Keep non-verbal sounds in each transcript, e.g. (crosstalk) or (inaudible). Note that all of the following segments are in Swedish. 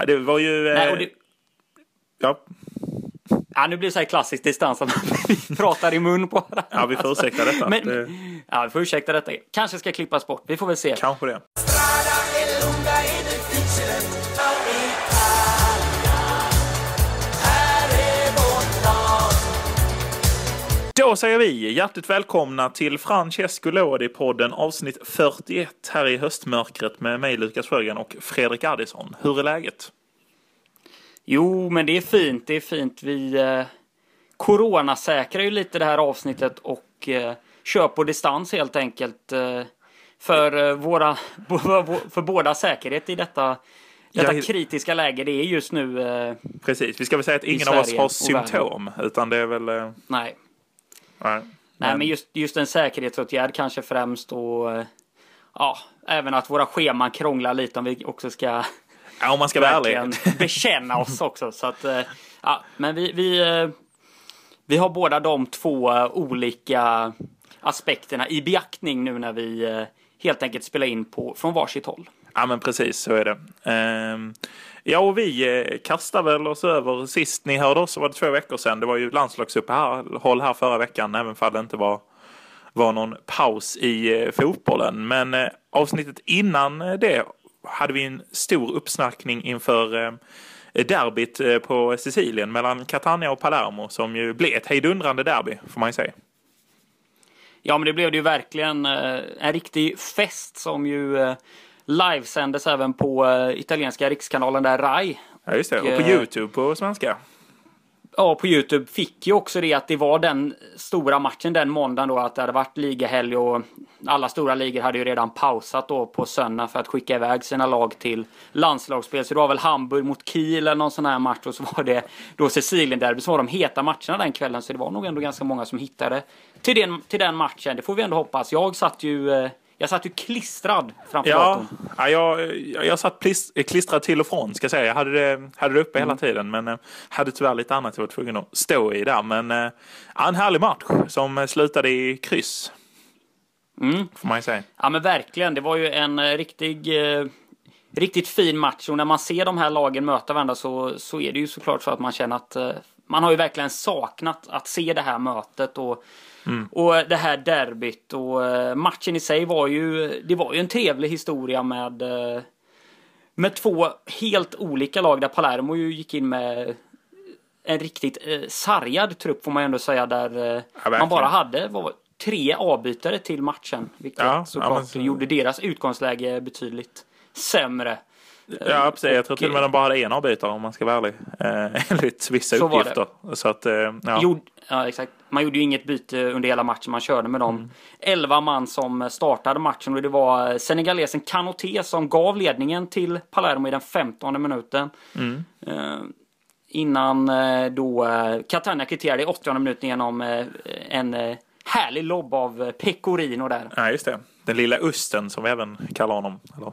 Ja, det var ju... Nej, eh, och det, ja, ja, nu blir det så här klassisk distans att (laughs) vi pratar i mun på varandra. ja, vi får ursäkta detta. Men, det, ja, vi får ursäkta detta. Kanske ska klippas bort. Vi får väl se. kanske det. Då säger vi hjärtligt välkomna till Francesco Lodi-podden avsnitt 41 här i höstmörkret med mig Lukas Sjögren och Fredrik Addison. Hur är läget? Jo, men det är fint. Det är fint. Vi eh, coronasäkrar ju lite det här avsnittet och eh, kör på distans helt enkelt. Eh, för, eh, våra, (laughs) för båda säkerhet i detta, detta Ja, kritiska läge. Det är just nu... Eh, Precis, vi ska väl säga att ingen av oss har symptom, utan det är väl... eh, nej. Nej, Nej, men just, just en säkerhetsåtgärd kanske främst och ja, även att våra scheman krånglar lite om vi också ska ja, om man ska vara ärlig. bekänna oss (laughs) också. Så att, eh, ja, men vi, vi, eh, vi har båda de två eh, olika aspekterna i beaktning nu när vi helt enkelt spelar in på, från varsitt håll. Ja, men precis så är det. Ehm, ja, och vi eh, kastar väl oss över. Sist ni hörde oss så var det två veckor sedan. Det var ju landslagsuppehåll här förra veckan, även om det inte var, var någon paus i eh, fotbollen. Men eh, avsnittet innan eh, det hade vi en stor uppsnackning inför eh, derbyt eh, på Sicilien mellan Catania och Palermo som ju blev ett hejdundrande derby, får man ju säga. Ja, men det blev det ju verkligen en riktig fest som ju livesändes även på eh, italienska rikskanalen där RAI. Ja, just det. Och på eh, YouTube på svenska. Ja, på Youtube fick ju också det att det var den stora matchen den måndagen då att det hade varit ligahelg och alla stora ligor hade ju redan pausat då på söndag för att skicka iväg sina lag till landslagsspel. Så det var väl Hamburg mot Kiel eller någon sån här match och så var det då Sicilien-derby som var de heta matcherna den kvällen. Så det var nog ändå ganska många som hittade till den, till den matchen. Det får vi ändå hoppas. Jag satt ju, eh, jag satt ju klistrad framför Ja, datorn. ja jag, jag, satt klistrad till och från ska jag säga. Jag hade det, hade det uppe hela tiden men eh, hade tyvärr lite annat jag var tvungen att stå i där. Men eh, ja, en härlig match som slutade i kryss. Mm. Får man ju säga. Ja men verkligen, det var ju en eh, riktig, eh, riktigt fin match och när man ser de här lagen möta varandra så, så är det ju såklart så att man känner att eh, man har ju verkligen saknat att se det här mötet och, och det här derbyt och eh, matchen i sig var ju, det var ju en trevlig historia med eh, med två helt olika lag där Palermo ju gick in med en riktigt eh, sargad trupp får man ändå säga där eh, verkligen. man bara hade var, tre avbytare till matchen. Vilket Ja, ja, såklart men så- gjorde deras utgångsläge betydligt sämre. Ja, precis. Jag tror till och med de bara hade en avbytare om man ska vara ärlig. Eh, (laughs) enligt vissa Så uppgifter. Så att, eh, ja. Gjord, ja, exakt. Man gjorde ju inget byte under hela matchen. Man körde med de 11 man som startade matchen och det var senegalesen Kanoté som gav ledningen till Palermo i den 15 minuten. Eh, innan eh, då eh, Catania kvitterade i 80 minuten genom eh, en eh, härlig lobb av eh, Pecorino där. ja, just det. Den lilla Östen som vi även kallar honom. Eller,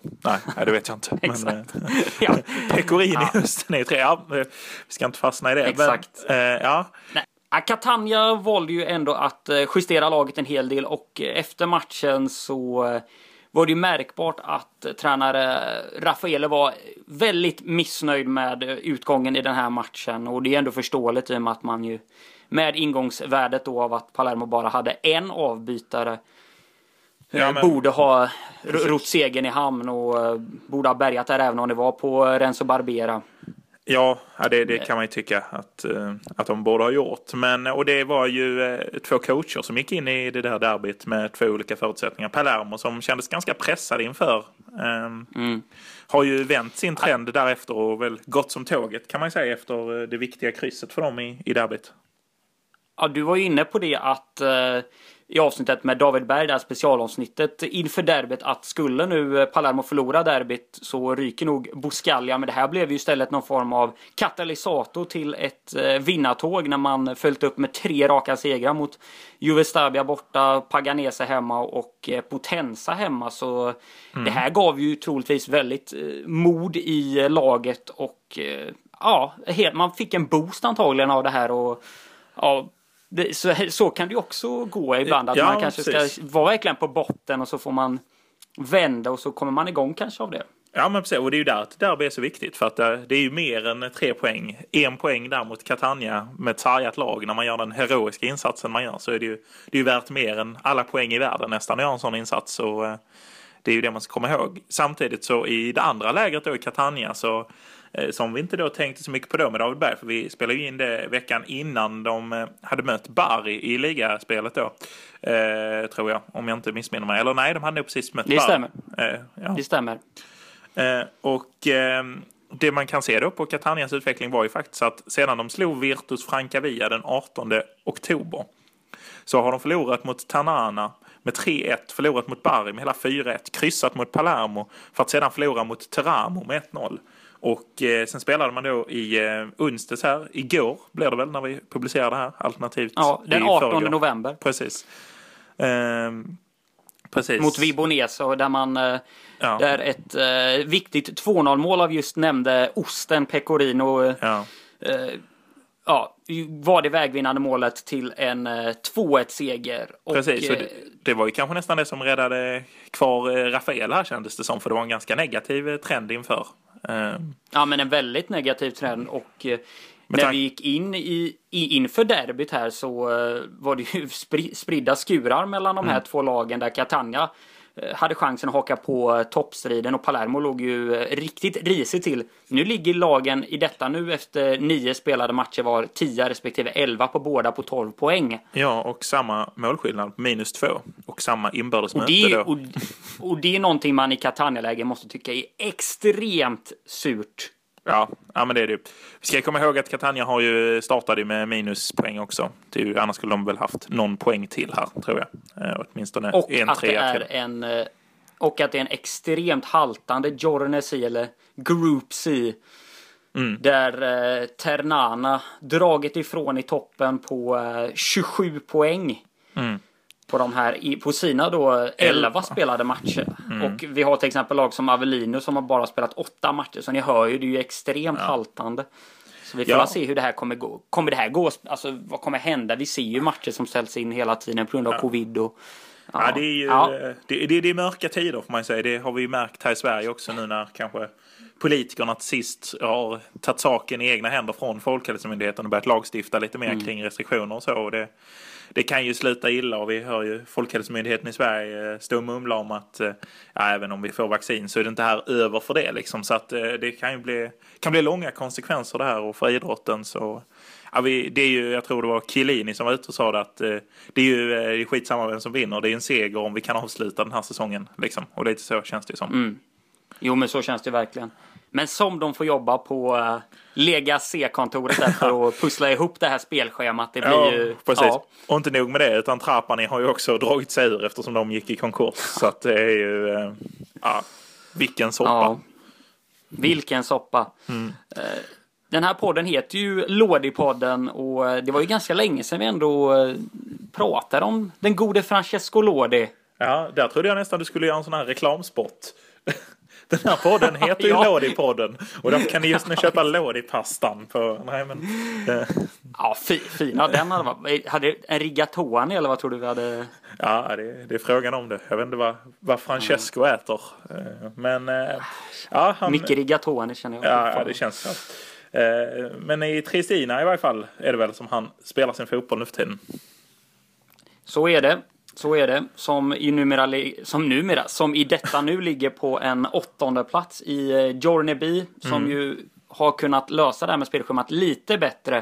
nej, det vet jag inte. (laughs) Men, eh, (laughs) ja. (laughs) Pecorini-Östen är ju tre. Ja, eh, vi ska inte fastna i det. Exakt. Men, eh, ja, Nej. Ja, Catania valde ju ändå att justera laget en hel del och efter matchen så var det ju märkbart att tränare Raffaele var väldigt missnöjd med utgången i den här matchen och det är ändå förståeligt i och med att man ju med ingångsvärdet då av att Palermo bara hade en avbytare Ja, eh, men- borde ha rott segern i hamn och eh, borde ha bärgat där även om det var på Renzo Barbera. Ja, det, det kan man ju tycka att, eh, att de borde ha gjort. Men, och det var ju eh, två coacher som gick in i det där derbyt med två olika förutsättningar. Palermo som kändes ganska pressad inför. eh, Har ju vänt sin trend därefter och väl gått som tåget kan man säga efter eh, det viktiga krysset för dem i, i derbyt. Ja, du var ju inne på det att eh, i avsnittet med David Berg, det här specialavsnittet inför derbyt att skulle nu eh, Palermo förlora derbyt så ryker nog Buscalia. Men det här blev ju istället någon form av katalysator till ett eh, vinnartåg när man följt upp med tre raka segrar mot Juve Stabia borta, Paganese hemma och eh, Potenza hemma. Så det här gav ju troligtvis väldigt eh, mod i eh, laget och eh, ja, helt, man fick en boost antagligen av det här och ja, det, så, så kan det också gå ibland. Att Ja, man kanske precis. ska vara verkligen på botten och så får man vända och så kommer man igång kanske av det. Ja men precis, och det är ju där att derby är så viktigt för att det, det är ju mer än tre poäng. En poäng där mot Catania med ett sargat lag när man gör den heroiska insatsen man gör så är det ju, det är ju värt mer än alla poäng i världen nästan att göra en sån insats. Så, eh, det är ju det man ska komma ihåg. Samtidigt så i det andra lägret då i Catania så eh, som vi inte då tänkte så mycket på då med David Berg, för vi spelade ju in det veckan innan de eh, hade mött Bari i ligaspelet då. Eh, tror jag, om jag inte missminner mig. Eller nej, de hade nog precis mött Det stämmer. Eh, ja. Det stämmer. Eh, och eh, det man kan se då på Catanias utveckling var ju faktiskt att sedan de slog Virtus Francavia den 18 oktober så har de förlorat mot Tanana med 3-1, förlorat mot Bari med hela 4-1, kryssat mot Palermo för att sedan förlora mot Teramo med 1-0. Och eh, sen spelade man då i eh, onsdags här, igår blev det väl när vi publicerade det här, alternativt Ja, den i 18 förrgår. november. Precis. Ehm, precis. Mot Vibonese och där man eh, Ja. där ett eh, viktigt 2-0 mål av just nämnde Osten Pecorino eh, Ja. Eh, ja, var det vägvinnande målet till en eh, 2-1 seger. Och, Precis, och eh, det, det var ju kanske nästan det som räddade kvar eh, Rafael här kändes det som, för det var en ganska negativ eh, trend inför. Eh, Ja, men en väldigt negativ trend och eh, när vi gick in i, i, inför derbyt här så eh, var det ju (laughs) spri, spridda skurar mellan de här Mm. två lagen där Catania eh, hade chansen att haka på eh, toppstriden och Palermo låg ju eh, riktigt risigt till. Nu ligger lagen i detta nu efter nio spelade matcher var 10 respektive 11 på båda på 12 poäng. ja, och samma målskillnad, minus två, och samma inbördes Och det, då. och, och det är någonting man i Catania-läge måste tycka är extremt surt. Ja, ja, men det är det ju. Vi ska komma ihåg att Catania har ju startade med minuspoäng också. Det ju, annars skulle de väl haft någon poäng till här, tror jag. Eh, åtminstone Och en att det trea är till. en eh, och att det är en extremt haltande Jorne C eller Group C. Mm. Där eh, Ternana dragit ifrån i toppen på eh, 27 poäng. Mm. På de här, i- på sina då 11 spelade matcher. Mm. Och vi har till exempel lag som Avellino som har bara spelat 8 matcher. Så ni hör ju, det är ju extremt haltande. Så vi får Ja. se hur det här kommer gå. Kommer det här gå? Alltså vad kommer hända? Vi ser ju matcher som ställs in hela tiden på grund av covid och Ja, det är ju Ja. det, det, det är mörka tider får man ju säga. Det har vi ju märkt här i Sverige också nu när kanske politikerna till sist har tagit saken i egna händer från Folkhälsomyndigheten och börjat lagstifta lite Mm. mer kring restriktioner och så. Och det, det kan ju sluta illa och vi hör ju Folkhälsomyndigheten i Sverige eh, stå och mumla om att eh, ja, även om vi får vaccin så är det inte här över för det liksom. Så att eh, det kan ju bli, kan bli långa konsekvenser det här och för idrotten så Ja, vi, det är ju, jag tror det var Chiellini som var ute och sa det att eh, det är ju eh, det är skitsamma vem som vinner. Det är en seger om vi kan avsluta den här säsongen. Liksom. Och lite så känns det ju som. Mm. Jo, men så känns det verkligen. Men som de får jobba på uh, Lega C-kontoret där för att (laughs) pussla ihop det här spelschemat. Det blir Ja, ju... precis. Ja, Och inte nog med det, utan Trapani har ju också dragit sig ur eftersom de gick i konkurs. Så att det är ju, eh, ja, vilken soppa. ja. Vilken soppa. Mm. Eh, Den här podden heter ju Lodi-podden och eh, det var ju ganska länge sedan vi ändå eh, pratade om den gode Francesco Lodi. Ja, där trodde jag nästan du skulle göra en sån här reklamspot. (laughs) Den här podden heter ju (laughs) Ja. Lodi-podden. Och därför kan ni just nu (laughs) köpa Lodi-pastan på... Nej men... eh, Ja, fi, fina den hade varit. Hade en rigatoni eller vad tror du vi hade? Ja, det, det är frågan om det. Jag vet inte vad, vad Francesco äter. Eh, Men... eh, Ja, han... Mycket rigatoni känner jag. Ja, ja, det känns så. Eh, Men i Tristina i varje fall är det väl som han spelar sin fotboll nu för tiden. Så är det. Så är det. Som, i numera, som numera, som i detta nu ligger på en åttonde plats i eh, Jorneby. Som Mm. ju har kunnat lösa det här med spelschemat lite bättre.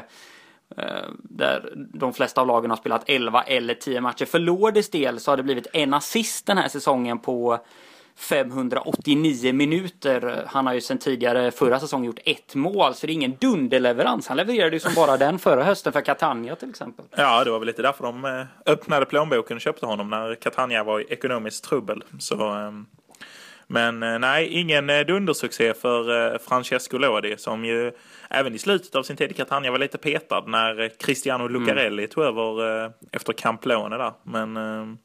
Eh, Där de flesta av lagen har spelat 11 eller 10 matcher. För Lourdes del så har det blivit en assist den här säsongen på 589 minuter. Han har ju sedan tidigare förra säsongen gjort ett mål, så det är ingen dunderleverans. Han levererade ju som bara (laughs) den förra hösten för Catania till exempel. Ja, det var väl lite därför de eh, öppnade plånboken och köpte honom när Catania var i ekonomiskt trubbel. Så, ehm, men eh, nej, ingen eh, dundersuccé för Francesco Lodi som ju även i slutet av sin tid i Catania var lite petad när Cristiano Lucarelli tog över efter Camplone där. Men ehm,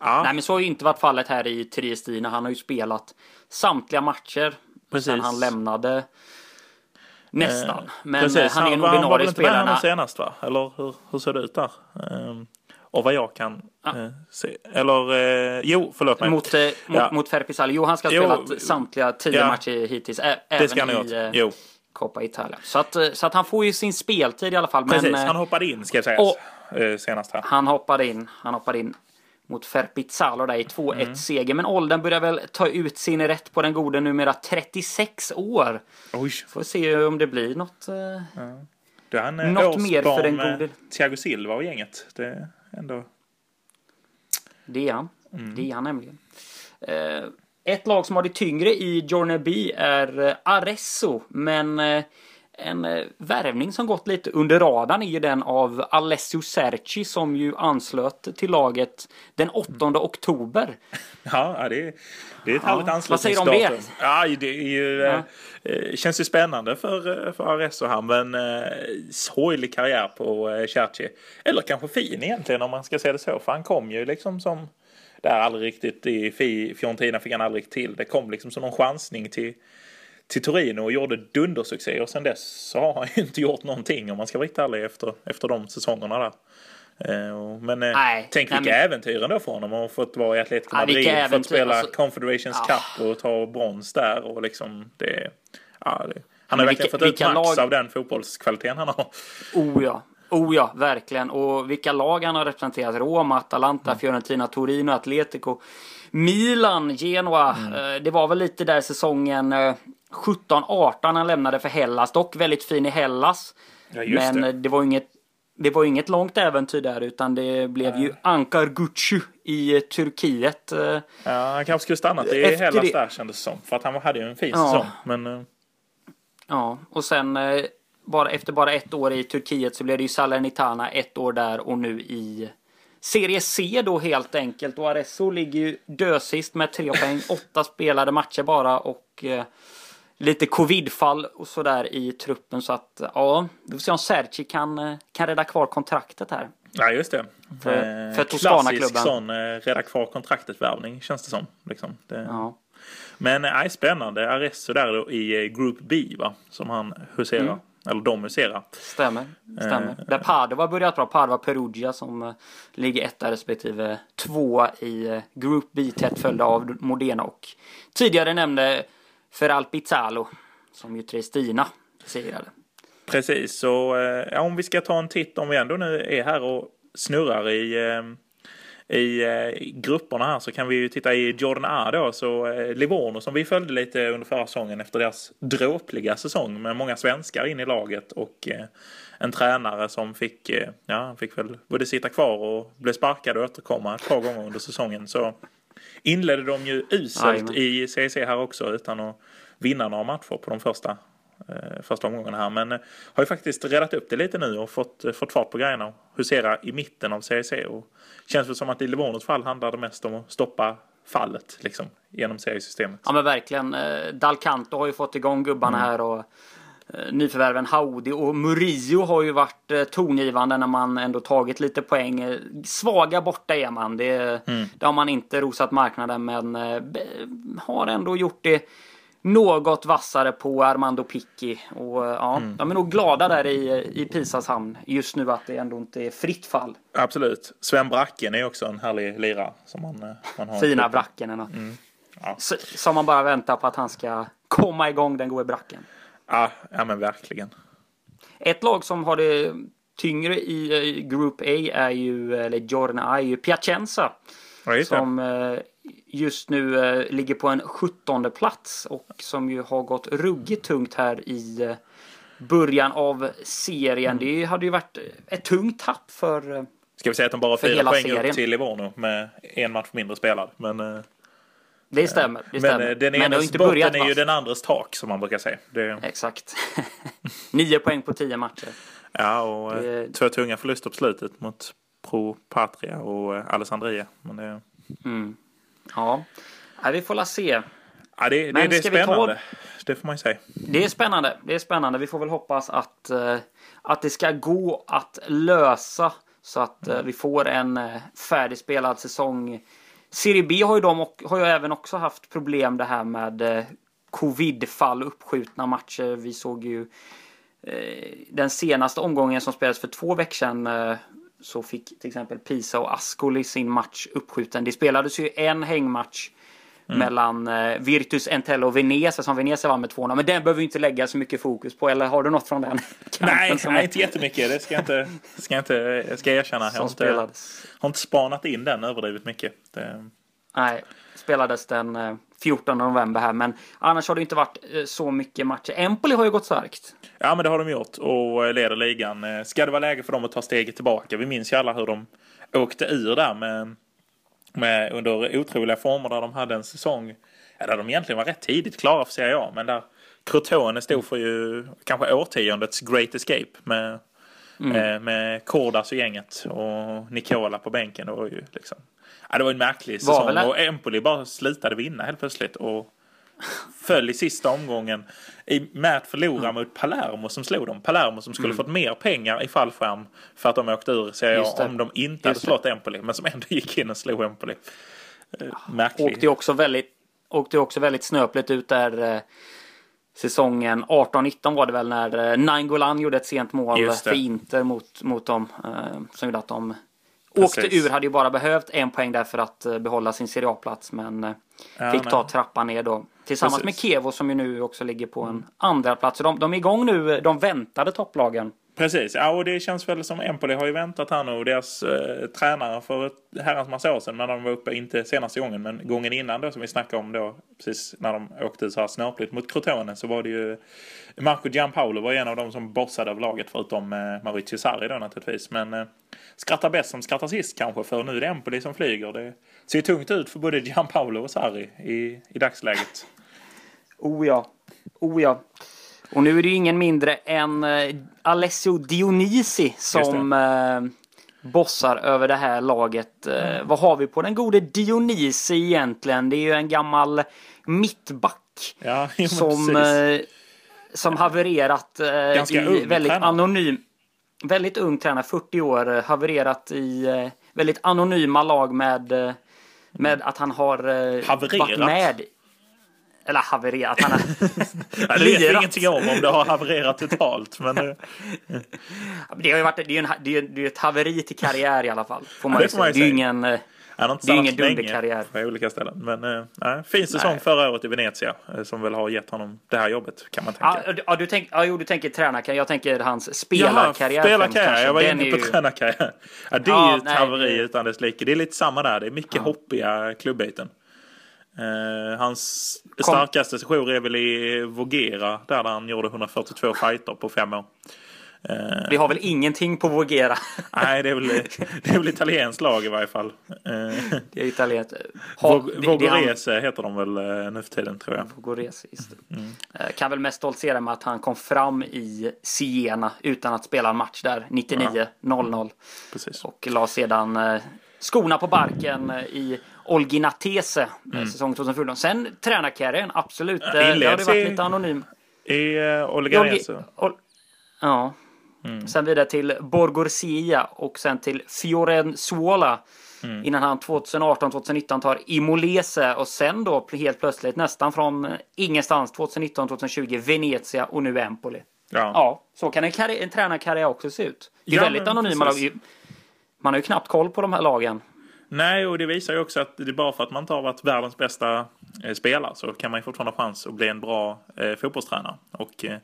ja, Nej men så har ju inte varit fallet här i Triestina. Han har ju spelat samtliga matcher Precis. sen han lämnade nästan. Men Precis, eh, han är en var, han var väl ordinarie inte med spelare. senast va? Eller hur, hur ser det ut där? Ehm, Och vad jag kan Ja. eh, se. Eller, eh, jo, förlåt mig. Mot, eh, mot, Ja. mot Ferpisal. Jo, han ska ha Jo, spelat samtliga tio ja. matcher hittills. Ä- det ska han även ha gjort. eh, Jo, Coppa Italia. Så att, eh, så att han får ju sin speltid i alla fall. precis. Men eh, han hoppade in, ska sägas, och- eh, senast här. han hoppade in. Han hoppade in mot Ferpizzalo där i 2-1 Mm. Men åldern börjar väl ta ut sin rätt på den gode numera 36 år. Oj, Får se om det blir något. Eh, då är han eh, Något mer för den gode. Thiago Silva och gänget. Det är ändå... Det är han. Mm. Det är han nämligen. Eh, ett lag som har det tyngre i Journey B är Arezzo. Men en eh, värvning som gått lite under radarn är ju den av Alessio Serci som ju anslöt till laget den 8 oktober. Ja, ja, det är, det är ett härligt Vad säger du om det? anslutningsdatum. Ja, det är ju, Ja. eh, känns ju spännande för, eh, för Arezzo här, men eh, sorglig karriär på eh, Cerci. Eller kanske fin egentligen om man ska se det så, för han kom ju liksom som där aldrig riktigt i Fi- Fiorentina fick han aldrig till. Det kom liksom som någon chansning till, till Torino och gjorde dundersuccé och sen dess så har han ju (laughs) inte gjort någonting om man ska vara riktigt ärlig efter, efter de säsongerna där. Eh, Men eh, Nej, tänk nej, vilka men- äventyr ändå för honom. Och fått vara i Atletico Ja, Madrid, fått äventyr, spela alltså- Confederations Ja. Cup och ta brons där. Och liksom det, ja, det, han har Men verkligen vilka- fått ut max lag- av den fotbollskvaliteten han har. Oh ja. Oh ja, verkligen. Och vilka lag han har representerat. Roma, Atalanta, Mm. Fiorentina, Torino, Atletico, Milan, Genoa. Mm. Eh, Det var väl lite där säsongen eh, 17-18 han lämnade för Hellas. Dock väldigt fin i Hellas. Ja, Men det. eh, det var inget det var inget långt äventyr där utan det blev ju Ankar Gucci i eh, Turkiet. eh, Ja, han kanske skulle stannat i Efter Hellas det- där kändes det som. För att han hade ju en fin Ja. säsong. Men eh, Ja, och sen eh, bara, efter bara ett år i Turkiet så blev det ju Salernitana ett år där och nu i Serie C då helt enkelt. Och Arezzo ligger ju dösist med tre poäng, åtta spelade matcher bara och eh, lite covidfall och sådär i truppen. Så att ja, vi får se om Serci kan, eh, kan rädda kvar kontraktet här. ja, just det. För- Eh, för. Klassisk sån eh, rädda kvar kontraktet-värvning känns det som. Liksom. Det, Ja. Men nej, spännande. Arezzo där då i eh, Group B va? Som han huserar. Mm. Eller de huserar. Stämmer. Stämmer. Eh, Där Padova börjat bra. Padova Perugia som eh, ligger etta respektive tvåa i eh, Group B tätt följda av Modena och tidigare nämnde Feral Pizzalo som ju Tristina segrade. Precis, så eh, ja, om vi ska ta en titt om vi ändå nu är här och snurrar i, eh, i eh, grupperna här så kan vi ju titta i Jordan A då. Så eh, Livorno som vi följde lite under förra säsongen efter deras dråpliga säsong med många svenskar in i laget och eh, en tränare som fick, eh, ja, han fick väl både sitta kvar och blev sparkad och återkomma ett par gånger under säsongen. Så inledde de ju uselt Jajamän. i CEC här också utan att vinna några matcher på de första första omgången här. Men eh, har ju faktiskt räddat upp det lite nu och fått, eh, fått fart på grejerna husera i mitten av CEC. Och känns väl som att i Livornos fall handlar det mest om att stoppa fallet liksom genom seriesystemet. Ja men verkligen. Eh, Dalcanto har ju fått igång gubbarna här och eh, nyförvärven Haudi och Murillo har ju varit eh, tongivande när man ändå tagit lite poäng. Eh, Svaga borta är man. Det, det har man inte rosat marknaden men eh, har ändå gjort det något vassare på Armando Picchi. Och ja, de är nog glada där i, i Pisas hamn just nu att det ändå inte är fritt fall. Absolut. Sven Bracken är också en härlig lirare som man, eh, man har. Fina. Bracken. Ja. S- Som man bara väntar på att han ska komma igång den gode Bracken. Ja, ja, men verkligen. Ett lag som har det tyngre i Group A är ju, eller Giorna är ju Piacenza. Ja. Som eh, just nu eh, ligger på en 17 plats och som ju har gått ruggigt tungt här i eh, början av serien. Mm. Det hade ju varit ett tungt tapp för eh, Ska vi säga att de bara har fyra poäng serien. upp till Livorno med en match mindre spelad. Men, eh, Det stämmer. Det men stämmer. eh, den enes inte botten är ju den andres tak som man brukar säga. Det, Exakt. (laughs) Nio poäng på tio matcher. Ja, och eh, Det- två tunga förluster på slutet mot Pro Patria och eh, Alessandria. Men det, Ja. ja, vi får la se. ja, det, det, Men det är vi ta- spännande. Det får man ju säga. Det är spännande. Det är spännande. Vi får väl hoppas att, eh, att det ska gå att lösa så att eh, vi får en eh, färdigspelad säsong. Serie B har ju, de, har ju även också haft problem det här med covidfall, uppskjutna matcher. Vi såg ju den senaste omgången som spelades för två veckor sedan. Så fick till exempel Pisa och Ascoli sin match uppskjuten. Det spelades ju en hängmatch Mm. mellan eh, Virtus Entello och Venezia som Venezia vann med 2-0. Men den behöver vi inte lägga så mycket fokus på. Eller har du något från den? (laughs) Nej, nej, är- inte jättemycket. Det ska jag inte, ska jag inte ska jag erkänna. Jag har inte, har inte spanat in den överdrivet mycket. Det, Nej, spelades den eh, 14 november här. Men annars har det inte varit eh, så mycket matcher. Empoli har ju gått starkt. Ja, men det har de gjort och eh, leder ligan. Eh, Ska det vara läge för dem att ta steget tillbaka? Vi minns ju alla hur de åkte ur där med, med under otroliga former där de hade en säsong där de egentligen var rätt tidigt klara för Serie A, men där Crotone stod för ju kanske årtiondets Great Escape med, eh, med Cordas och gänget och Nicola på bänken. Det var ju liksom Ja, det var en märklig säsong väl och Empoli bara slutade vinna helt plötsligt och föll i sista omgången i, med att förlora mot Palermo som slog dem. Palermo som skulle fått mer pengar i fallskärm för att de åkte ur Serie A det. om de inte hade Just det. slått Empoli, men som ändå (laughs) gick in och slog Empoli. Eh, Märklig. Åkte också väldigt, åkte också väldigt snöpligt ut där eh, säsongen 18-19 var det väl när eh, Nainggolan gjorde ett sent mål det. för Inter mot, mot dem. Eh, som gjorde att de åkte Precis. ur. Hade ju bara behövt en poäng där för att eh, behålla sin Serie A-plats. Men eh, Ja, fick ta trappan ner då. Tillsammans Precis. med Kevo som ju nu också ligger på en andra plats. Så De, de är igång nu, eh, de väntade topplagen. Precis, ja, och det känns väl som Empoli har ju väntat här nu och deras eh, tränare för ett herrans massa år sedan när de var uppe, inte senaste gången, men gången innan då som vi snackade om då, precis när de åkte så här snöpligt mot Crotone så var det ju Marco Gianpaolo var ju en av dem som bossade av laget förutom eh, Maurizio Sarri då naturligtvis. Men eh, skrattar bäst som skrattar sist kanske för nu är det Empoli som flyger. Det ser ju tungt ut för både Gianpaolo och Sarri i, i dagsläget. Oh ja. Oh ja. Och nu är det ju ingen mindre än eh, Alessio Dionisi som eh, bossar över det här laget. Eh, vad har vi på den gode Dionisi egentligen? Det är ju en gammal mittback Ja, (laughs) som, precis. som havererat Ganska i väldigt tränare. anonym Väldigt ung tränare, 40 år, havererat i väldigt anonyma lag med, med att han har Havererat? varit med. Eller havererat, han har (laughs) Ja, det vet vi ingenting om om det har havererat totalt. Men, eh, Det har ju varit, det är ju en, det är, det är ett haveri till karriär i alla fall. Får man det ju får man ju Det är ju ingen... eh, Det är ingen dunderkarriär. på olika ställen. Men äh, fin säsong Nej. förra året i Venezia eh, som väl har gett honom det här jobbet kan man tänka. Ja, ja, du tänk, ja, jo, du tänker tränarkarriär. Jag tänker hans spelarkarriär. främst, spelarkarriär. Jag var Den inne på ju- tränarkarriär. Ja, det är Ja, ju ett nej, haveri det- utan dess like. Det är lite samma där. Det är mycket hoppiga klubbyten. Eh, hans starkaste sejour är väl i Vogera där han gjorde 142 fighter på fem år. Vi har väl ingenting på Vogera. Nej, det är väl, (laughs) det är väl italienskt lag i varje fall. Eh, Det är italienskt. Ha- Vog- det- det är han- Vogorese heter de väl eh, nu för tiden tror jag. Vogorese, just det. Mm. Eh, Kan väl mest stoltsera med att han kom fram i Siena utan att spela en match där 99-0-0. Precis. Och la sedan eh, skorna på barken eh, i Olginatese mm. säsong 2014. Sen tränarkarriären, absolut. Eh, Det har varit lite anonym. I uh, Olgi- Olganese. Ol- Ja. Mm. Sen vidare till Borgorsia och sen till Fiorenzuola. Mm. Innan han 2018-2019 tar Imolese och sen då helt plötsligt nästan från eh, ingenstans 2019-2020 Venezia och nu Empoli. Ja. Ja, så kan en, en tränarkarriär också se ut. Det är Ja, väldigt anonyma lag. Man har ju knappt koll på de här lagen. Nej, och det visar ju också att det är bara för att man inte har varit världens bästa eh, spelare så kan man ju fortfarande ha chans att bli en bra eh, fotbollstränare. Och eh,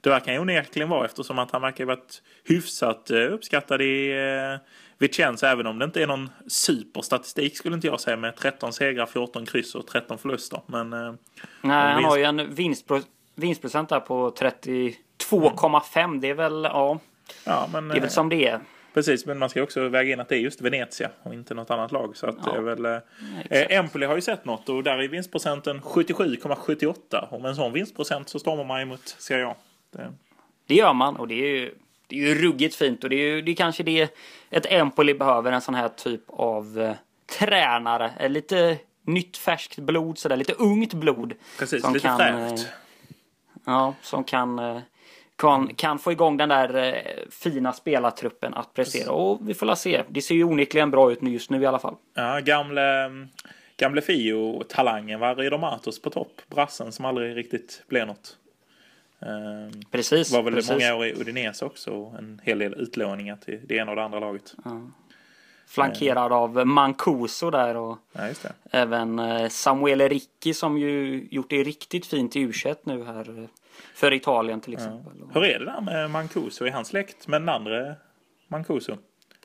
det verkar ju onekligen vara eftersom att han verkar ha varit hyfsat eh, uppskattad i eh, Vicenza även om det inte är någon superstatistik skulle inte jag säga med 13 segrar, 14 kryss och 13 förluster. Men eh, Nej, han vinst- har ju en vinstpro- vinstprocent där på 32,5. Det är väl, ja, ja, men det är väl eh, som det är. Precis, men man ska också väga in att det är just Venezia och inte något annat lag. Så att Ja. det är väl, eh, eh, Empoli har ju sett något och där är vinstprocenten 77,78. Och med en sån vinstprocent så stormar man ju mot Serie A. Det, Det gör man och det är ju, det är ju ruggigt fint och det är ju det är kanske det ett Empoli behöver en sån här typ av eh, tränare. Eh, Lite nytt färskt blod sådär, lite ungt blod. precis, Som lite kan, fräscht. eh, Ja, som kan, eh, kan, kan få igång den där eh, fina spelartruppen att prestera. Och vi får la se. Det ser ju onekligen bra ut nu just nu i alla fall. Ja, gamle, gamle Fio-talangen var Ridor Matos på topp. Brassen som aldrig riktigt blev något. Eh, Precis. var väl precis. många år i Udinese också en hel del utlåningar till det ena och det andra laget. Flankerad av Mancuso där och Ja, även eh, Samuele Ricci som ju gjort det riktigt fint i u nu här eh, för Italien till exempel. Hur är det där med Mancuso? Är han släkt med den andra Mancuso?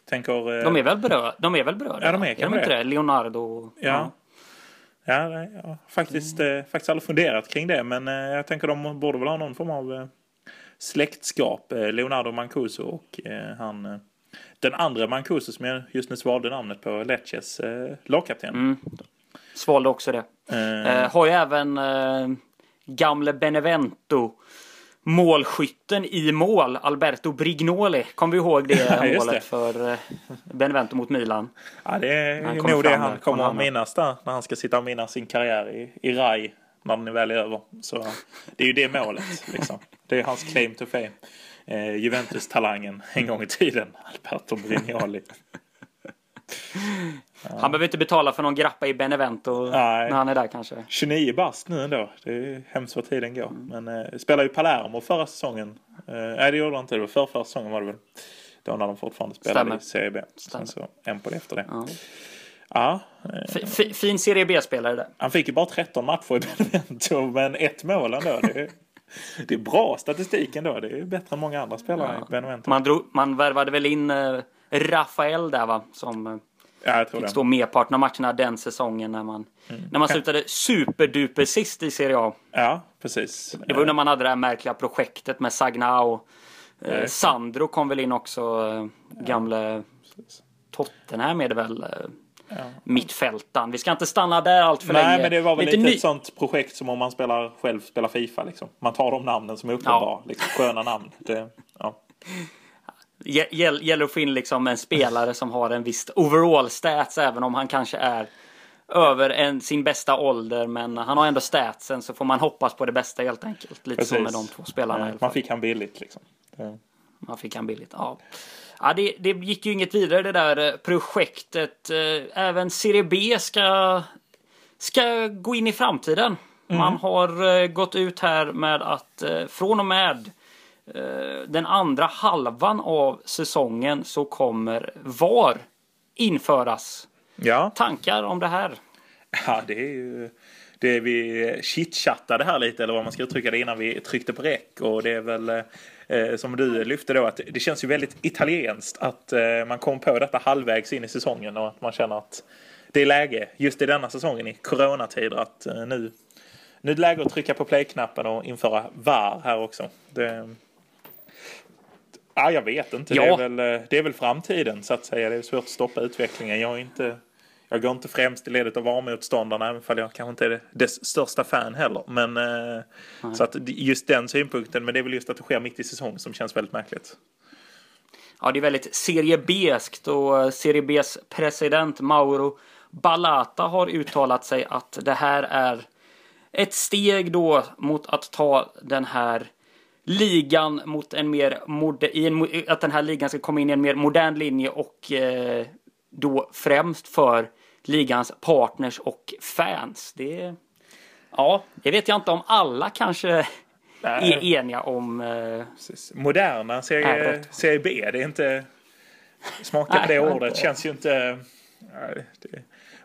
Tänker... eh, De är väl bröder? De är väl bröder? Ja, de är kanske inte det. det? Leonardo. Ja. Ja, nej, jag har faktiskt, Mm. eh, faktiskt aldrig funderat kring det. Men eh, jag tänker de borde väl ha någon form av eh, släktskap. Eh, Leonardo Mancuso och eh, han... Den andra Mancuso som jag just nu svalde namnet på, Lecces lagkapten. Mm. Svalde också det. Har ju även gamle Benevento målskytten i mål, Alberto Brignoli. Kommer vi ihåg det (laughs) målet det. för eh, Benevento mot Milan? ja, det är han nog det han kommer att minnas där. När han ska sitta och minnas sin karriär i, i RAI. När den väl är över. Så det är ju det målet. Liksom. Det är hans claim to fame. Eh, Juventus-talangen en gång i tiden. Alberto Brignoli. Han behöver inte betala för någon grappa i Benevento Nej. när han är där kanske. 29 bast nu ändå. Det är hemskt vad tiden går. Mm. Men eh, spelade ju Palermo förra säsongen. Eh, nej det gjorde han inte. Det var förra, förra säsongen var det väl. Då när de fortfarande spelade Stämmer. i Serie B. Stämmer. Sen så en på det efter det. Ja. Ja. eh, fin Serie B-spelare där. han fick ju bara 13 matcher i Benevento. Men ett mål ändå. Det är, det är bra statistik ändå. Det är bättre än många andra spelare i Benevento. Man, drog, man värvade väl in eh, Rafael där va? Som eh, Ja, fick det. stå merparten av matcherna den säsongen när man, Mm. när man slutade superduper sist i Serie A. Ja, precis. Det var ju när man hade det här märkliga projektet med Sagnao. Eh, Sandro kom väl in också. Eh, gamle Tottenham är det väl. Eh, Ja. Mittfältaren. Vi ska inte stanna där allt för Nej, länge. men det var väl lite, ny- ett sånt projekt som om man spelar, själv spelar Fifa. Liksom. Man tar de namnen som är uppenbara. Liksom, sköna namn. Det, ja. (laughs) Gä- gäll- Gäller att få in liksom en spelare som har en viss overall stats även om han kanske är över en, sin bästa ålder. Men han har ändå statsen så får man hoppas på det bästa helt enkelt. Lite så med de två spelarna Eh. Man fick han billigt liksom. Man fick han billigt. Ja. Ja, det, det gick ju inget vidare det där eh, projektet. Eh, Även Serie B ska, ska gå in i framtiden. Man har gått ut här med att från och med den andra halvan av säsongen så kommer VAR införas. ja. Tankar om det här? ja, det är ju det vi chitchattade här lite eller vad man ska uttrycka det innan vi tryckte på räck och det är väl eh, som du lyfte då att det känns ju väldigt italienskt att eh, man kom på detta halvvägs in i säsongen och att man känner att det är läge just i denna säsongen i coronatider att eh, nu nu är det läge att trycka på play-knappen och införa VAR här också. Det, ja, jag vet inte. Det, Ja. är väl, eh, det är väl framtiden så att säga. Det är svårt att stoppa utvecklingen. Jag är inte jag går inte främst i ledet av VAR-motståndarna, även om jag kanske inte är dess största fan heller. Men, eh, så att just den synpunkten, men det är väl just att det sker mitt i säsong som känns väldigt märkligt. Ja, det är väldigt Serie B-skt och eh, Serie Bs president Mauro Balata har uttalat sig att det här är ett steg då mot att ta den här ligan mot en mer moder- i en, mo- att den här ligan ska komma in i en mer modern linje och eh, då främst för ligans partners och fans. Det Ja, det vet jag inte om alla kanske Nej. är eniga om. Eh, Precis. Moderna serie, serie B, det är inte... Smaka på det ordet känns ju inte... nej, det,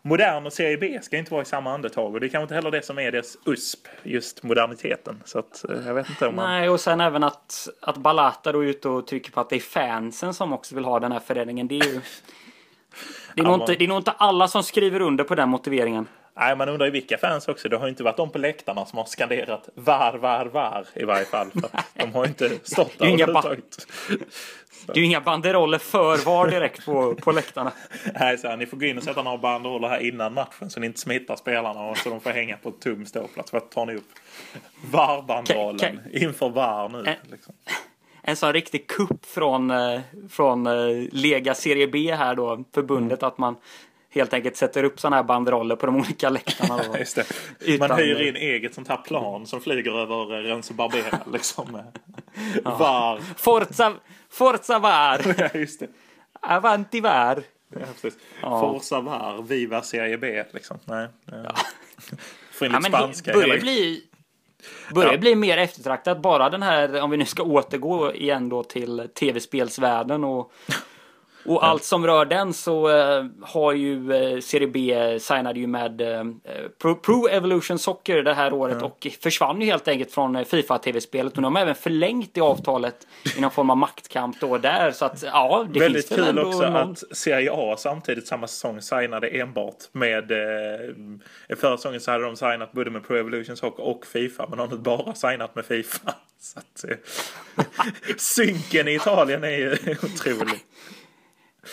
modern och serie B ska inte vara i samma andetag och det är kanske inte heller det som är dess USP, just moderniteten. Så att eh, jag vet inte om man... Nej, och sen även att, att Balata då är ute och trycker på att det är fansen som också vill ha den här förändringen. Det är ju... Det är, nog Ja, inte, det är nog inte alla som skriver under på den motiveringen. Nej, man undrar ju vilka fans också. Det har ju inte varit de på läktarna som har skanderat var, var, var i varje fall. De har ju inte stått där inga ba-. Det är ju inga banderoller för var direkt på, på läktarna. (laughs) Nej, så här, ni får gå in och sätta några banderoller här innan matchen så ni inte smittar spelarna och så de får hänga på tum ståplats. Vad tar ni upp? VAR-banderollen inför VAR nu. Eh. Liksom. (laughs) En sån riktig kupp från, eh, från eh, Lega Serie B här då, förbundet Mm. att man helt enkelt sätter upp såna här banderoller på de olika läktarna. (laughs) Man hyr in eget sånt här plan som flyger över eh, Renzo Barbera. (laughs) Liksom. VAR. Forza, Forza VAR! (laughs) Ja, just det. Avanti VAR! Ja, precis. Ja. Forza VAR, Viva Serie B. Liksom. Nej, ja. Få in Ja, lite men spanska. börjar hela- bli... börjar Ja. bli mer eftertraktat. Bara den här, om vi nu ska återgå igen då till tv-spelsvärlden och, och allt som rör den så eh, har ju eh, Serie B signade ju med eh, Pro, Pro Evolution Soccer det här året och försvann ju helt enkelt från eh, Fifa-tv-spelet. Och de har även förlängt det avtalet i någon form av maktkamp då där. Så att ja, det Väldigt finns kul också någon... att Serie A samtidigt samma säsong signade enbart med... Eh, förra säsongen så hade de signat både med Pro Evolution Soccer och Fifa men de har nu bara signat med Fifa. (laughs) Så att, (laughs) synken i Italien är ju otrolig.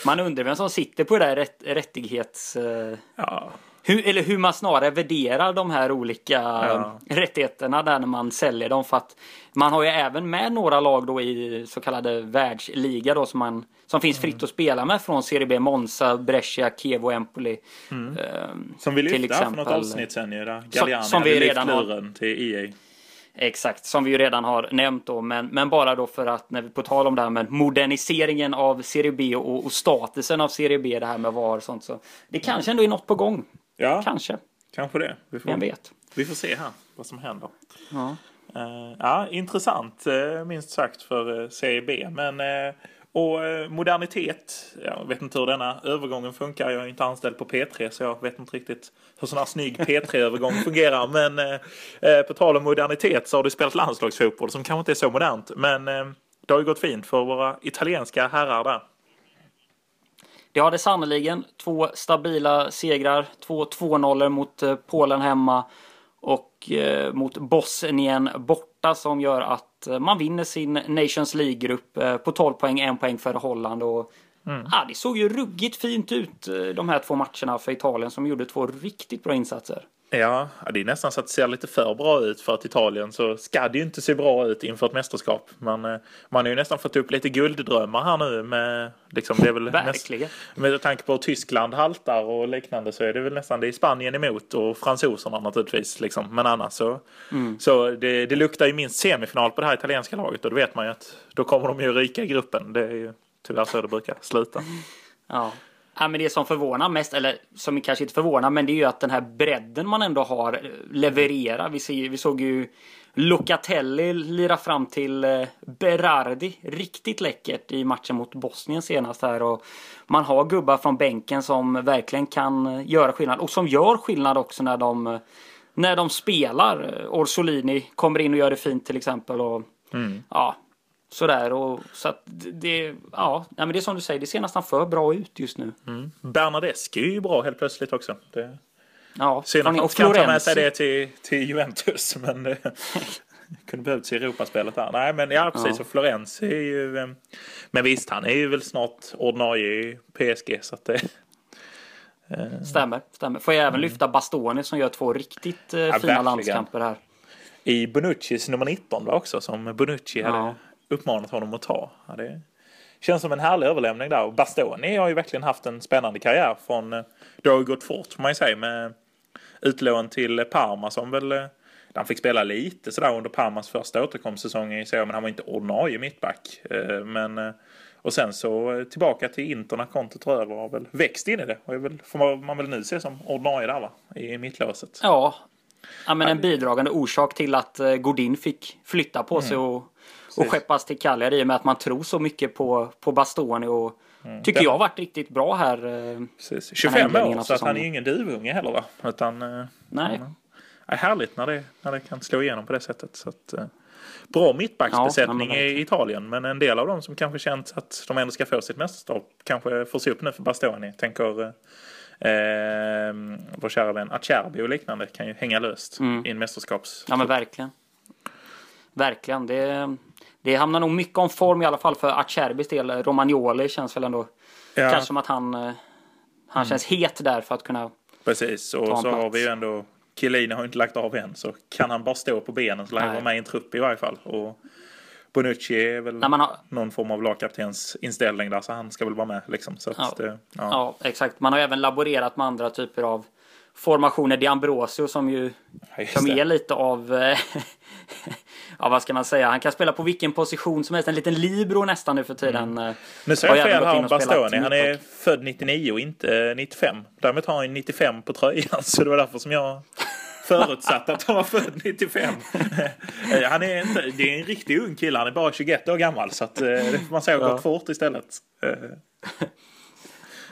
Man undrar vem som sitter på det där rätt, rättighets... eh, Ja, Hur, eller hur man snarare värderar de här olika Ja. rättigheterna där när man säljer dem. För att man har ju även med några lag då i så kallade världsliga då som, man, som finns Mm. fritt att spela med från Serie B. Monza, Brescia, Chievo, Empoli. Mm. Ehm, som vi lyfte för något avsnitt sen ju. Galliani som vi hade lyft redan har- luren till EA. Exakt, som vi ju redan har nämnt då. Men, men bara då för att när vi på tal om det här med moderniseringen av Serie B och, och statusen av Serie B, det här med VAR och sånt. Så det kanske ändå är något på gång. Ja, Kanske, kanske det. Vi får, vem vet. vi får se här vad som händer. Ja. Eh, ja, intressant eh, minst sagt för uh, Serie B. Men, eh, och eh, modernitet, jag vet inte hur denna övergången funkar. Jag är inte anställd på P3 så jag vet inte riktigt hur sån här snygg P3-övergång (laughs) fungerar. Men eh, eh, på tal om modernitet så har du spelat landslagsfotboll som kanske inte är så modernt. Men eh, det har ju gått fint för våra italienska herrar där. Det har det sannerligen. Två stabila segrar. Två 2-0 mot eh, Polen hemma. Och eh, mot Bosnien borta som gör att eh, man vinner sin Nations League-grupp eh, på 12 poäng, en poäng före Holland. Och, ja, det såg ju ruggigt fint ut eh, de här två matcherna för Italien som gjorde två riktigt bra insatser. Ja, det är nästan så att det ser lite för bra ut för att Italien så ska det ju inte se bra ut inför ett mästerskap. Man, eh, man har ju nästan fått upp lite gulddrömmar här nu med liksom det är väl Verkligen. med tanke på att Tyskland haltar och liknande så är det väl nästan det är Spanien emot och fransoserna naturligtvis liksom. Men annars så, så det, det luktar ju minst semifinal på det här italienska laget och då vet man ju att då kommer de ju ryka i gruppen. Det är ju tyvärr så det brukar sluta. Ja. Ja, men det som förvånar mest, eller som kanske inte förvånar, men det är ju att den här bredden man ändå har eh, levererar. Vi, ser, vi såg ju Locatelli lira fram till eh, Berardi. Riktigt läckert i matchen mot Bosnien senast här. Och man har gubbar från bänken som verkligen kan eh, göra skillnad. Och som gör skillnad också när de, när de spelar. Orsolini kommer in och gör det fint till exempel. Och, ja, Sådär och så att det, ja, men det är som du säger, det ser nästan för bra ut just nu. Bernadeschi är ju bra helt plötsligt också. Det, Ja, Synd att man inte kan ta med sig det till, till Juventus. (laughs) Men det (laughs) kunde behövts i Europaspelet där. Nej men ja precis. Ja. Och Florens är ju... eh, Men visst han är ju väl snart ordinarie i PSG. Så att det... Stämmer, stämmer. Får jag även lyfta Bastoni som gör två riktigt eh, fina verkligen. landskamper här. I Bonuccis nummer 19 var också som Bonucci Ja. hade uppmanat honom att ta. Ja, det känns som en härlig överlämning där. Och Bastoni har ju verkligen haft en spännande karriär från... eh, Det har ju gått fort får man ju säga med utlån till Parma som väl... eh, Han fick spela lite sådär under Parmas första återkomstsäsong i serien men han var inte ordinarie mittback. Eh, Men... Och sen så tillbaka till Inter när Conte tog över har väl växt in i det. Och är väl, får man- väl nu se som ordinarie där va? I mittlåset. Ja, ja men en bidragande orsak till att Godin fick flytta på sig och, och skeppas till Cagliari i och med att man tror så mycket på, på Bastoni och tycker Den- jag har varit riktigt bra här. eh, Precis. Den här 25 inledningen år så att han är ingen duvunge heller va? Utan... eh, Nej, är härligt när det, när det kan slå igenom på det sättet. Så att, eh, bra mittbacksbesättning Ja, i. Italien. Men en del av dem som kanske känt att de ändå ska få sitt mästerskap kanske får se upp nu för Bastoni. Tänker eh, vår kära vän Acerbi och liknande kan ju hänga löst Mm. i en mästerskaps... ja men verkligen. Verkligen. Det, det hamnar nog mycket om form i alla fall för Acerbis del. Romagnoli känns väl ändå Ja, kanske som att han, eh, han känns het där för att kunna precis. Och så har plats. vi ju ändå... Chiellini har ju inte lagt av än. Så kan han bara stå på benen så lär han vara med i en trupp i varje fall. Och Bonucci är väl har, någon form av lagkaptens inställning där. Så han ska väl vara med liksom. Så Ja. det, ja. Ja, exakt. Man har även laborerat med andra typer av formationer. Di Ambrosio som ju som är lite av... (laughs) eh, ja, vad ska man säga? Han kan spela på vilken position som helst. En liten libero nästan nu för tiden. Mm. eh, Nu sa jag fel här om Bastoni. Han är född 99 och inte 95. Däremot har han 95 på tröjan (laughs) så det var därför som jag Förutsatt att han var född 95. (laughs) Eh, han är inte, det är en riktigt ung kille, han är bara 21 år gammal. Så att, eh, det får man säga har Ja. gått fort istället. (laughs)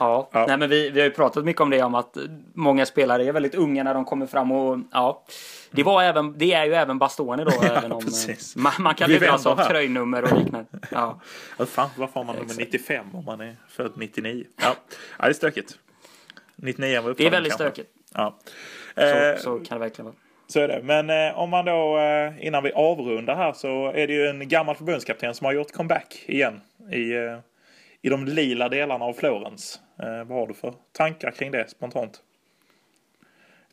Ja, Ja. Nej, men vi, vi har ju pratat mycket om det, om att många spelare är väldigt unga när de kommer fram och ja. Det, var även, det är ju även Bastoni då, (laughs) även om precis. eh, man, man kan luras av tröjnummer och liknande. (laughs) Ja. Vad fan, varför har man nummer 95 om man är född 99? Ja, ja det är stökigt. 99 var Det är väldigt kanske. stökigt. Ja. Så, Eh, så kan det verkligen vara. Så är det. Men eh, om man då, eh, innan vi avrundar här, så är det ju en gammal förbundskapten som har gjort comeback igen i, eh, i de lila delarna av Florens. Eh, vad har du för tankar kring det spontant?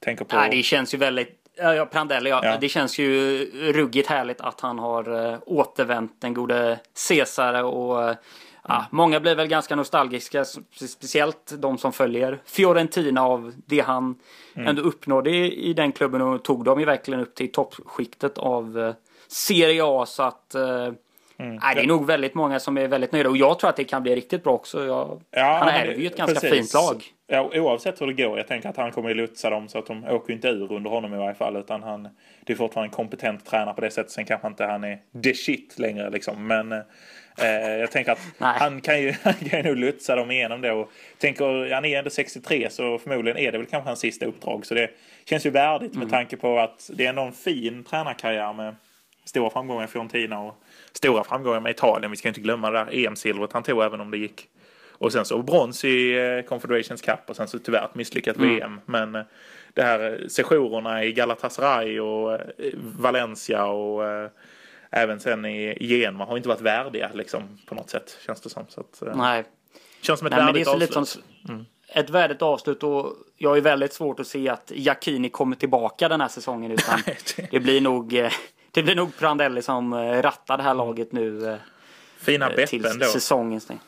Tänker på... Nej, det känns ju väldigt... Ja, Prandelli, ja. Ja. Det känns ju ruggigt härligt att han har uh, återvänt den gode Cesare och eh, ja, många blir väl ganska nostalgiska, speciellt de som följer Fiorentina av det han ändå uppnådde i, i den klubben och tog dem ju verkligen upp till toppskiktet av uh, Serie A så att uh, Nej, det är nog väldigt många som är väldigt nöjda och jag tror att det kan bli riktigt bra också. Jag, Ja, han ärver ju ett ganska precis. fint lag. Ja, oavsett hur det går. Jag tänker att han kommer att lotsa dem så att de åker inte ur under honom i varje fall. Utan han, det är fortfarande en kompetent tränare på det sättet. Sen kanske inte han är the shit längre liksom. Men eh, jag tänker att (laughs) han kan ju (laughs) han kan ju nog lotsa dem igenom det. Och tänker, han är ändå 63 så förmodligen är det väl kanske hans sista uppdrag. Så det känns ju värdigt Mm. med tanke på att det är ändå en fin tränarkarriär med stora framgångar i Fiorentina och stora framgångar med Italien. Vi ska inte glömma det där EM-silvret han tog även om det gick. Och sen så brons i eh, Confederations Cup och sen så tyvärr ett misslyckat VM. Men eh, det här eh, sessionerna i Galatasaray och Valencia och även sen i Genua har inte varit värdiga liksom på något sätt känns det som. Så att, Nej. känns som ett Nej, men det är värdigt avslut. som ett värdigt avslut och jag är väldigt svårt att se att Jacchini kommer tillbaka den här säsongen utan (laughs) det- blir nog det blir nog Prandelli som eh, rattar det här laget nu eh, Fina till Beppen då. säsongens stäng.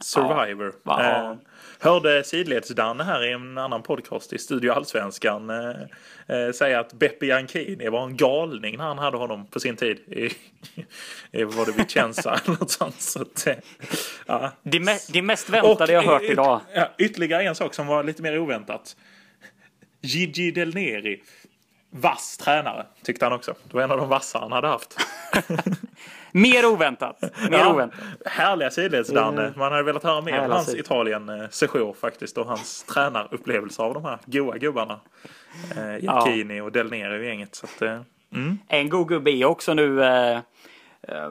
Survivor. Ja. Eh, hörde sidleds-Danne här i en annan podcast i Studio Allsvenskan eh, eh, säga att Beppe Jankini var en galning när han hade honom på sin tid i, (laughs) i var det Vicenza eller något sånt. Så att, eh, ja. Det, me- det mest väntade jag hört idag. Ja, ytterligare en sak som var lite mer oväntat. Gigi Del Neri. Vass tränare tyckte han också. Det var en av de vassa han hade haft. (laughs) Mer oväntat. Mer Ja, oväntat. Härliga sidleds-Danne. Man hade velat höra mer om hans Italien-sejour faktiskt och hans tränarupplevelser av de här goa gubbarna. Eh, Jacchini och Del Nero i gänget. Så att, eh, mm. En god gubbe är också nu eh, eh,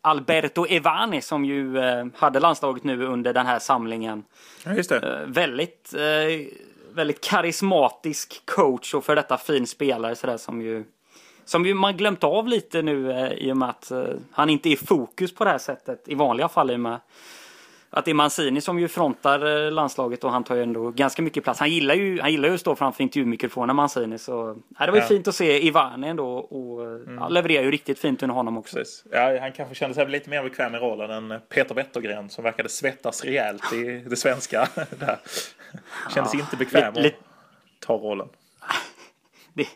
Alberto Evani som ju eh, hade landslaget nu under den här samlingen. Ja, just det. Eh, väldigt, eh, väldigt karismatisk coach och för detta fin spelare sådär som ju som ju man glömt av lite nu eh, i och med att eh, han inte är i fokus på det här sättet i vanliga fall i och med att det är Mancini som ju frontar eh, landslaget och han tar ju ändå ganska mycket plats. Han gillar ju, han gillar ju att stå framför intervjumikrofonen Mancini så ja, det var ju Ja. fint att se Ivani ändå och eh, ja, levererar ju riktigt fint under honom också. Precis. Ja, han kanske kände sig lite mer bekväm i rollen än Peter Wettergren som verkade svettas rejält i det svenska. (laughs) Där. Kändes inte bekväm att ta rollen. (laughs) det,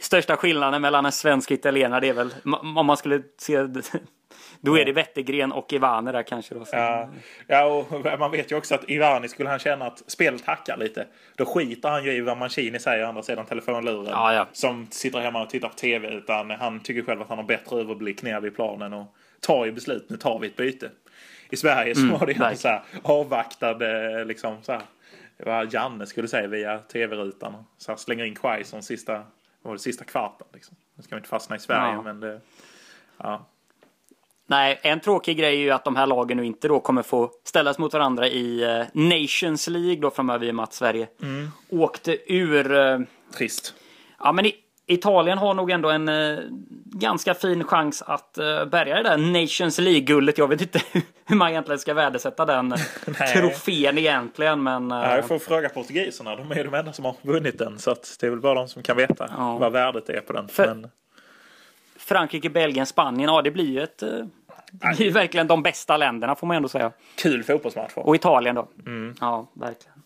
största skillnaden mellan en svensk och italienare det är väl om man skulle se då är det Wettergren och Ivane där kanske då. Ja, ja, och man vet ju också att Ivani skulle han känna att spelet hackar lite. Då skiter han ju i vad Mancini säger andra sidan telefonluren. Ja, ja. Som sitter hemma och tittar på tv. Utan han tycker själv att han har bättre överblick ner vid planen och tar ju beslut. Nu tar vi ett byte. I Sverige så Mm, var det ju verkligen. så här avvaktade liksom så här. Var Janne skulle säga via tv-rutan. Så här, slänger in Quaison sista, vad sista kvarten. Liksom. Nu ska vi inte fastna i Sverige Ja. men det, ja. Nej, en tråkig grej är ju att de här lagen nu inte då kommer få ställas mot varandra i eh, Nations League då framöver i och med att Sverige Mm. åkte ur. eh, Trist. ja, men i, Italien har nog ändå en eh, ganska fin chans att eh, bärga det där Nations League-guldet. Jag vet inte (laughs) hur man egentligen ska värdesätta den (laughs) Nej. trofén egentligen, men... eh, Ja, jag får fråga portugiserna. De är de enda som har vunnit den. Så det är väl bara de som kan veta Ja. vad värdet är på den. För- Men, Frankrike, Belgien, Spanien, ja det blir ju ett... eh, Det blir verkligen de bästa länderna får man ändå säga. kul fotbollsmatch. Och Italien då. Mm. Ja, verkligen.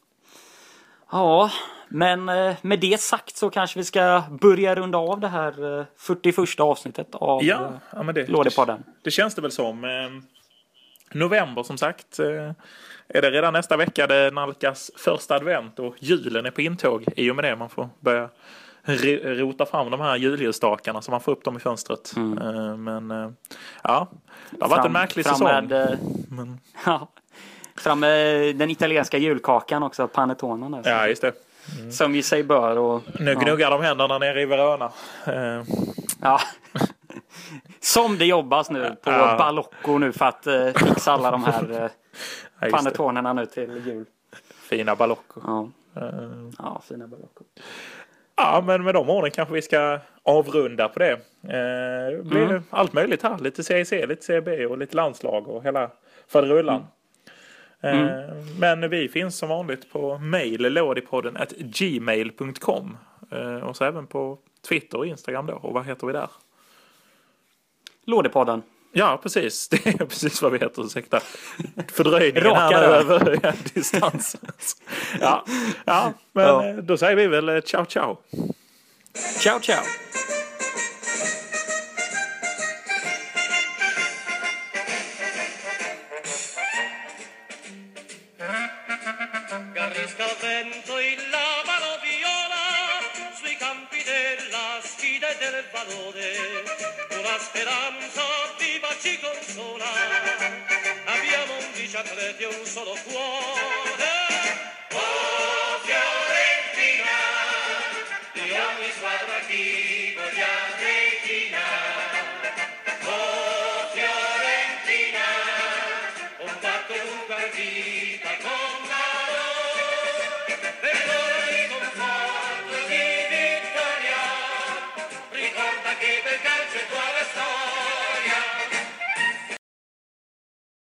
Ja, men eh, med det sagt så kanske vi ska börja runda av det här eh, 41 avsnittet av Ja, eh, ja men det, Lådepodden. det känns det väl som. Eh, november som sagt. Eh, är det redan nästa vecka det nalkas första advent och julen är på intåg i och med det. Man får börja rota fram de här julljusstakarna så man får upp dem i fönstret. Mm. Eh, Men eh, ja, det har varit en märklig fram säsong. Med, eh, (laughs) Men, (laughs) ja, fram med den italienska julkakan också, panettonen. Ja, just det. Som ju sig bör. Och, Nu ja. gnuggar de händerna nere i Verona. Ja. (laughs) Som det jobbas nu på Ja. Balocco nu för att eh, fixa alla de här eh, ja, panettonerna nu till jul. Fina balocco. Ja, ja fina Balocco. Ja, men med de orden kanske vi ska avrunda på det. Eh, det blir Mm. allt möjligt här. Lite CIC, lite CB och lite landslag och hela faderullan. Mm. Eh, men vi finns som vanligt på mail, lådipodden at gmail.com. Eh, och så även på Twitter och Instagram då. Och vad heter vi där? Lådepodden. Ja, precis. (laughs) Det är precis vad vi heter. Ursäkta fördröjningen rör. över (laughs) ja, distansen. (laughs) Ja, ja men Ja. eh, då säger vi väl eh, ciao ciao. Ciao, ciao. E valore. Una speranza ci consola. Abbiamo un atleti e un solo cuore. Oh Fiorentina, di ogni squadra chi.